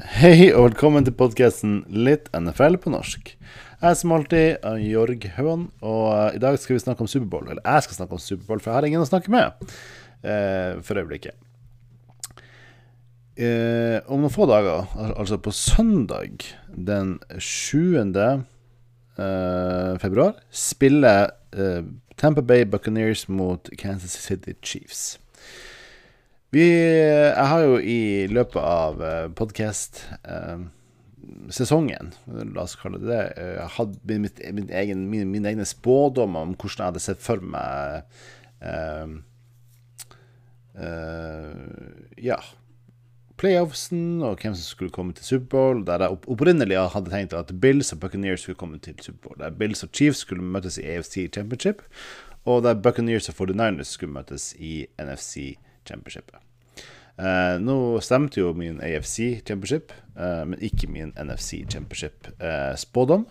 Hei og velkommen til podkasten Litt NFL på norsk. Jeg som alltid er Jorg Hauan, og eh, i dag skal vi snakke om Superbowl. Eller jeg skal snakke om Superbowl, for jeg har ingen å snakke med eh, for øyeblikket. Eh, om noen få dager, al- altså på søndag den 7. Eh, februar, spiller eh, Tampa Bay Buccaneers mot Kansas City Chiefs. Vi, jeg har jo i løpet av podkast-sesongen, la oss kalle det det, eh, hatt min, min egen, min, mine egne spådommer om hvordan jeg hadde sett for meg eh, eh, Ja. Playoffsen og hvem som skulle komme til Superbowl. Der jeg opp- opprinnelig hadde tenkt at Bills og Buccaneers skulle komme til Superbowl. Der Bills og Chiefs skulle møtes i AFC Championship, og der Buccaneers og 49ers skulle møtes i NFC Championship. Eh, nå stemte jo min AFC Championship, eh, men ikke min NFC Championship-spådom.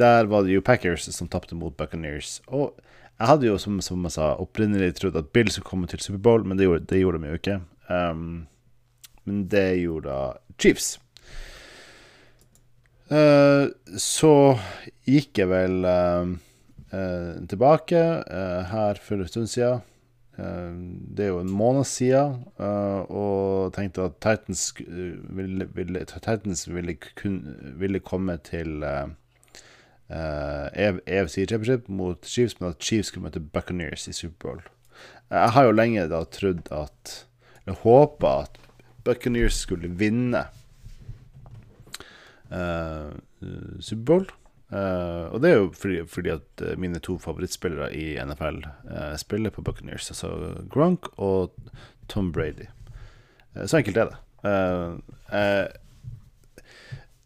Der var det jo Packers som tapte mot Buccaneers. Og jeg hadde jo, som, som jeg sa, opprinnelig trodd at Bill skulle komme til Superbowl, men det gjorde, det gjorde de jo ikke. Um, men det gjorde da Chiefs. Eh, så gikk jeg vel uh, uh, tilbake eh, her for en stund siden. Eh, det er jo en måned siden, eh, og tenkte at Titans, eh, ville, ville, Titans ville, kun, ville komme til uh, EFC Championship mot Chiefs, men at Chiefs skulle møte Buccaneers i Superbowl. Jeg har jo lenge da trodd at Eller håpa at Buccaneers skulle vinne uh, Superbowl. Eh, og det er jo fordi, fordi at eh, mine to favorittspillere i NFL uh, spiller på Buccaneers. Altså Gronk og Tom Brady. Uh, så enkelt er det. Eh,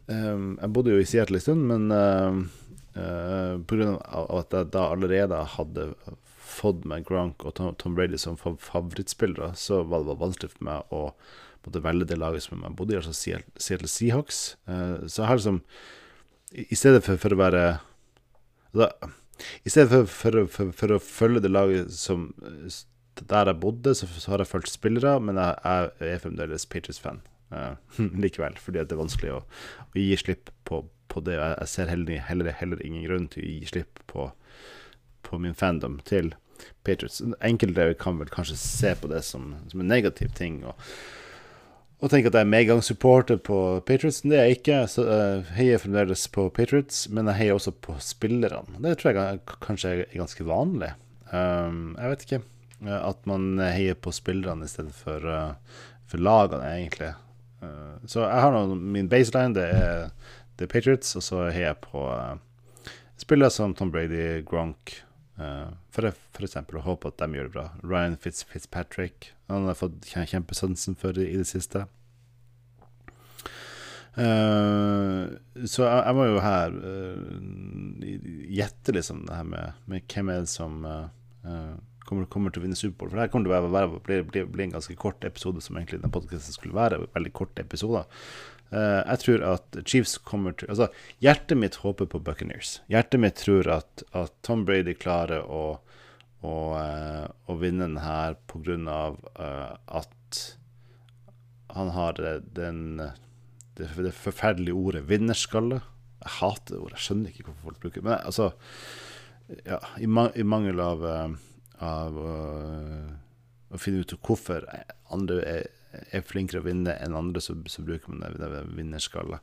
jeg, bodde jo i Seattle en stund, men uh, pga. at jeg da allerede hadde fått med Gronk og Tom, Tom Brady som fa- favorittspillere, så var det vanskelig for meg å måtte velge det laget som jeg bodde i, altså Seattle, Seahawks. Eh, så jeg har liksom i stedet for, for å være da, I stedet for, for, for, for å følge det laget som Der jeg bodde, så, så har jeg fulgt spillere, men jeg, jeg er fremdeles Patriots-fan uh, likevel. Fordi det er vanskelig å, å gi slipp på, på det. Jeg, jeg ser heller, heller, heller ingen grunn til å gi slipp på, på min fandom til Patriots. Enkelte kan vel kanskje se på det som, som en negativ ting. og og tenk at jeg er medgangssupporter på Patriots. Det er jeg ikke. Så jeg heier fremdeles på Patriots, men jeg heier også på spillerne. Det tror jeg kanskje er ganske vanlig. Um, jeg vet ikke. eh, At man heier på spillerne i stedet for, lagene, egentlig. Så jeg har nå min baseline, det er, det er Patriots, og så heier jeg på spillere som Tom Brady, Gronk, for, for eksempel, og håper at de gjør det bra. Ryan Fitz, Fitzpatrick, han har fått kjempesansen for i, det siste. Uh, så jeg, jeg må jo her uh, gjette liksom det her med, med hvem er det som eh, eh, kommer, kommer til å vinne Superbowl. For det her kommer til å bli, bli, bli en ganske kort episode, som egentlig den podkasten skulle være. Veldig korte episoder. Eh, jeg tror at Chiefs kommer til Altså, hjertet mitt håper på Buccaneers. Hjertet mitt tror at, at Tom Brady klarer å, å, eh, å vinne den her på grunn av eh, at han har den det, det forferdelige ordet 'vinnerskalle'. Jeg hater det ordet. Jeg skjønner ikke hvorfor folk bruker det. Men altså ja, i, man, i mangel av, av eh, å finne ut hvorfor andre er, er flinkere å vinne enn andre, så, så bruker man det, det vinnerskala.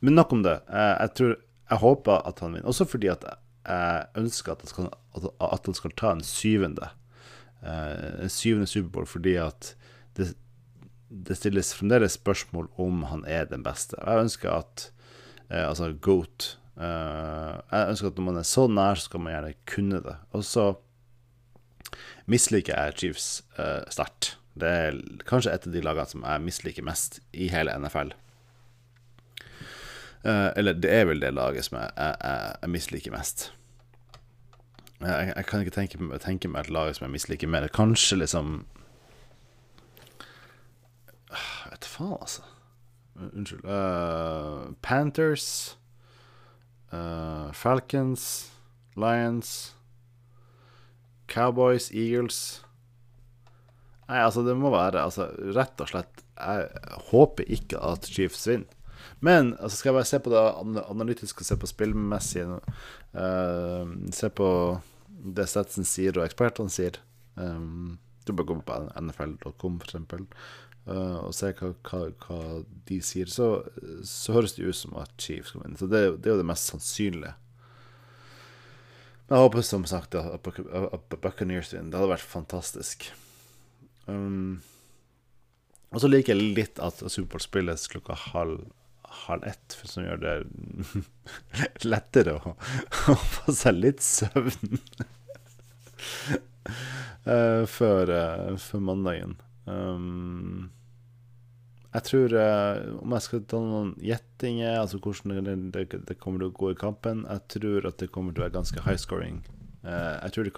Men nok om det. Eh, jeg tror Jeg håper at han vinner. Også fordi at jeg ønsker at han skal, at, han skal ta en syvende. eh, en syvende Superbowl, fordi at det, det stilles fremdeles spørsmål om han er den beste. Jeg ønsker at eh, Altså GOAT Jeg ønsker at når man er så nær, skal man gjerne kunne det. Og så misliker jeg Chiefs eh, sterkt. Det er kanskje et av de lagene som jeg misliker mest i hele NFL. Eh, eller det er vel det laget som jeg, jeg, jeg, misliker mest. Jeg, jeg kan ikke tenke, tenke meg et lag som jeg misliker mer. Kanskje liksom Jeg vet faen, altså. Unnskyld. Uh, Panthers. Uh, Falcons. Lions. Cowboys. Eagles. Nei, altså, det må være altså, rett og slett jeg håper ikke at Chiefs vinner. Men altså, skal jeg bare se på det analytiske, se på spillmessige, uh, se på det Stetson sier og ekspertene sier. Um, du bør gå på nfl.com, f.eks., uh, og se hva, hva, hva, de sier. Så, så høres det ut som at Chiefs skal vinne. Så det, det er jo det mest sannsynlige. Men Jeg håper som sagt at Buccaneers vinner. Det hadde vært fantastisk. Um, og så liker jeg litt at Superbowl spilles klokka halv, halv ett, som gjør det lettere å, å, få seg litt søvn uh, før, uh, før, mandagen. Um, jeg tror uh, Om jeg skal ta noen gjettinger, altså hvordan det, det, det, kommer til å gå i kampen Jeg tror at det kommer til å være ganske high scoring. Uh, jeg, tror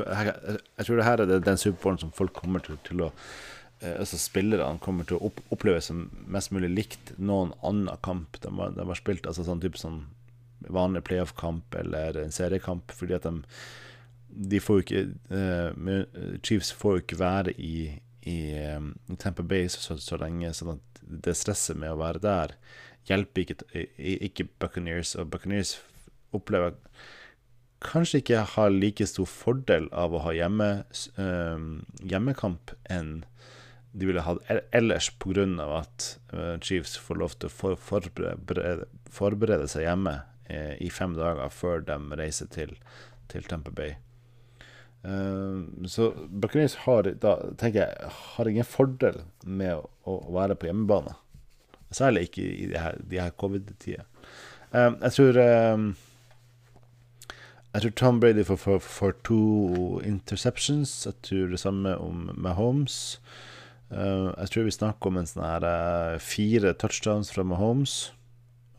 det, her er den superballen som folk kommer til, til å uh, Altså spillerne kommer til å oppleve som mest mulig likt noen annen kamp de har, de har spilt. Altså sånn type sånn vanlig playoff-kamp eller en seriekamp, fordi at de de får jo ikke Chiefs får jo ikke være i, i um, Tampa Bay så, så lenge, sånn at det stresset med å være der hjelper ikke, ikke Buccaneers. Og Buccaneers opplever kanskje ikke har like stor fordel av å ha hjemme, um, hjemmekamp enn de ville hatt ellers, pga. at uh, Chiefs får lov til å for, forberede, forberede, seg hjemme uh, i fem dager før de reiser til, til Tampa Bay. Uh, så Buccaneers har, da, tenker jeg, har ingen fordel med å, å være på hjemmebane. Særlig ikke i de her, her covid-tider. Uh, jeg tror um, Jeg tror Tom Brady får, får, får, to interceptions. Jeg tror det samme om Mahomes. Uh, jeg tror vi snakker om en sånn her uh, fire touchdowns fra Mahomes.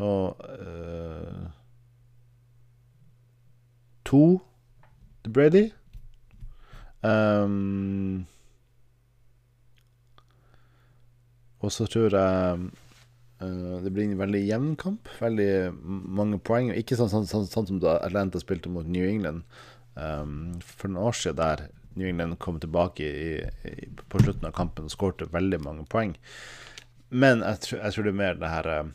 Og uh, to til Brady. Um, og så tror jeg det blir en veldig jevn kamp. Veldig mange poeng. Ikke sånn, sånn, sånn, sånn som da Atlanta spilte mot New England um, for noen år siden, der New England kom tilbake i, i, på slutten av kampen og skårte veldig mange poeng. Men jeg, tror, jeg tror det er mer det her uh,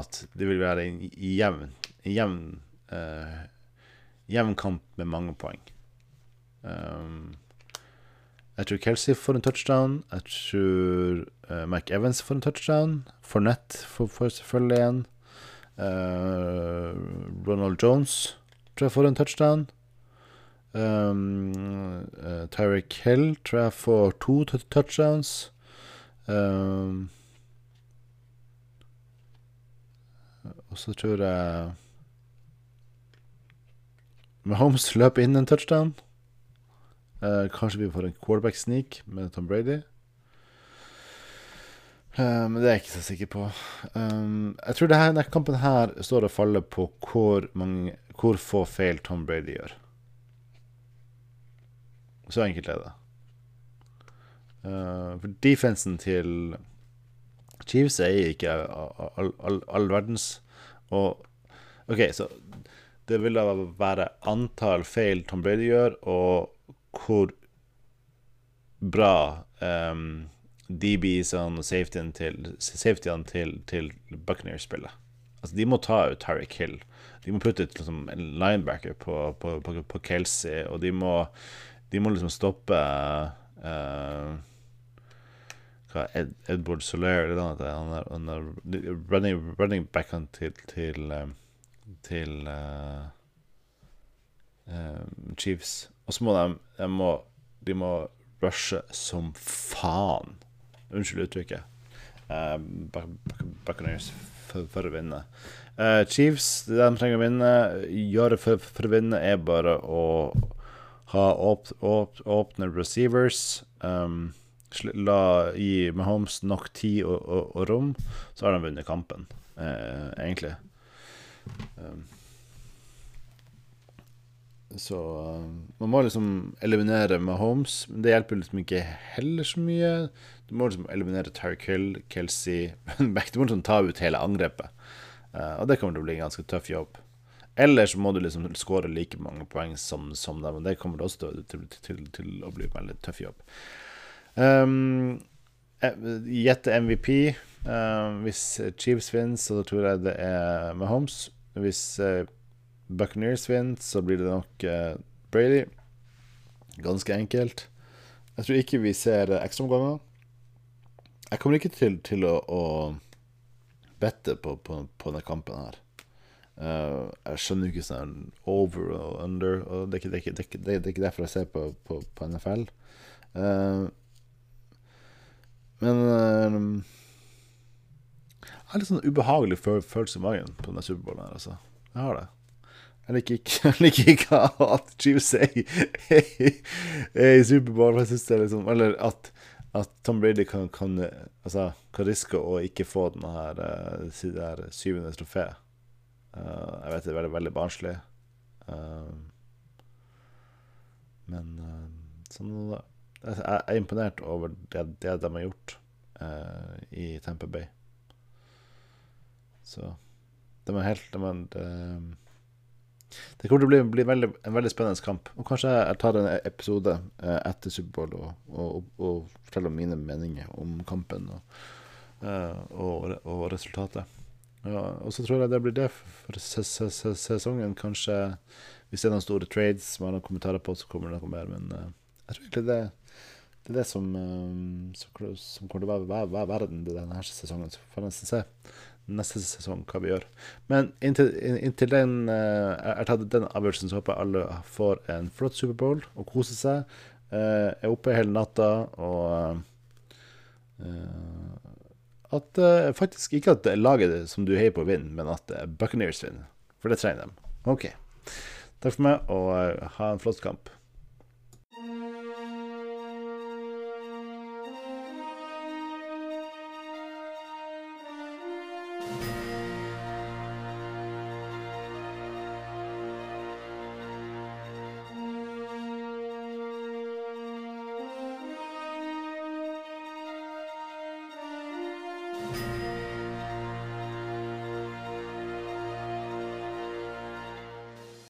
at det vil være en jevn, jevn, uh, jevn kamp med mange poeng. Um, jeg tror Kelsey får en touchdown. Jeg tror uh, Mike Evans får en touchdown. Fournette får, får selvfølgelig en. Uh, Ronald Jones tror jeg får en touchdown. Um, uh, Tyreek Hill tror jeg får to touchdowns. Um, og så tror jeg Mahomes løper inn en touchdown. Uh, kanskje vi får en quarterback-sneak med Tom Brady. Uh, men det er jeg ikke så sikker på. Um, jeg tror denne kampen her står og faller på hvor, mange, hvor få feil Tom Brady gjør. Så enkelt er det. Uh, for defensen til Chiefs er ikke all, all, all verdens. Og OK, så det vil da være antall feil Tom Brady gjør, og hvor bra um, DB-ene og safetyene til, safety til, til Buccaneers spiller. Altså, de må ta ut Tariq Hill. De må putte ut liksom, en linebacker på, på, på, på, Kelsey, og de må, de må liksom stoppe uh, Ed, Edward Soler eller noe han er, han er running, running backene til, til, um, til uh, uh, Chiefs og så må de, de, må, de må rushe som faen. Unnskyld uttrykket. Uh, for, å vinne. Uh, Chiefs, det de trenger å vinne, gjøre for, for, å vinne, er bare å ha åp, åp, åpne receivers. Um, la gi Mahomes nok tid og, og, og, rom, så har de vunnet kampen, uh, egentlig. Um, så uh, man må liksom eliminere Mahomes. Men det hjelper liksom ikke heller så mye. Du må liksom eliminere Tyreek Hill, Kelsey Du må liksom ta ut hele angrepet. Uh, og det kommer til å bli en ganske tøff jobb. Eller så må du liksom skåre like mange poeng som, som dem. Og det kommer også til, til, til, til, å bli en veldig tøff jobb. Um, gjette MVP. Uh, hvis Chiefs vinner, så tror jeg det er Mahomes. Hvis uh, Buccaneers vinner, så blir det nok eh, Brady. Ganske enkelt. Jeg tror ikke vi ser ekstraomganger. Jeg kommer ikke til, til å, å bette på, på, på, denne kampen her. Uh, jeg skjønner ikke sånn over og under. Og det, er ikke, det, er ikke, det, er det, er ikke derfor jeg ser på, på, på NFL. Uh, men uh, Jeg har litt sånn ubehagelig følelse i magen på denne Superbowlen her, altså. Jeg har det. Jeg liker ikke, jeg liker ikke at Chiefs er, er i Superbowl. Jeg synes det er liksom Eller at, at Tom Brady kan, kan, altså, kan riske å ikke få den her, det her syvende trofé. Uh, jeg vet det er veldig, veldig barnslig. Uh, men sånn Jeg er imponert over det, det de har gjort i Tamper Bay. Så de er helt de er, det kommer til å bli, bli veldig, en veldig spennende kamp. Og kanskje jeg tar en episode eh, etter Superbowl og, og, og, forteller om mine meninger om kampen og, eh, og, og resultatet. Ja, og så tror jeg det blir det for sesongen. Kanskje hvis det er noen store trades som har noen kommentarer på, så kommer det noe mer. Men uh, jeg tror egentlig det, det er det som, som, som kommer til å være, være, være denne sesongen. Så får vi nesten se neste sesong hva vi gjør. Men inntil, inntil den uh, er tatt den avgjørelsen, så håper jeg alle får en flott Superbowl og koser seg. Uh, er oppe hele natta og uh, At faktisk ikke at laget som du heier på, vinner, men at Buccaneers vinner. For det trenger de. OK. Takk for meg, og ha en flott kamp.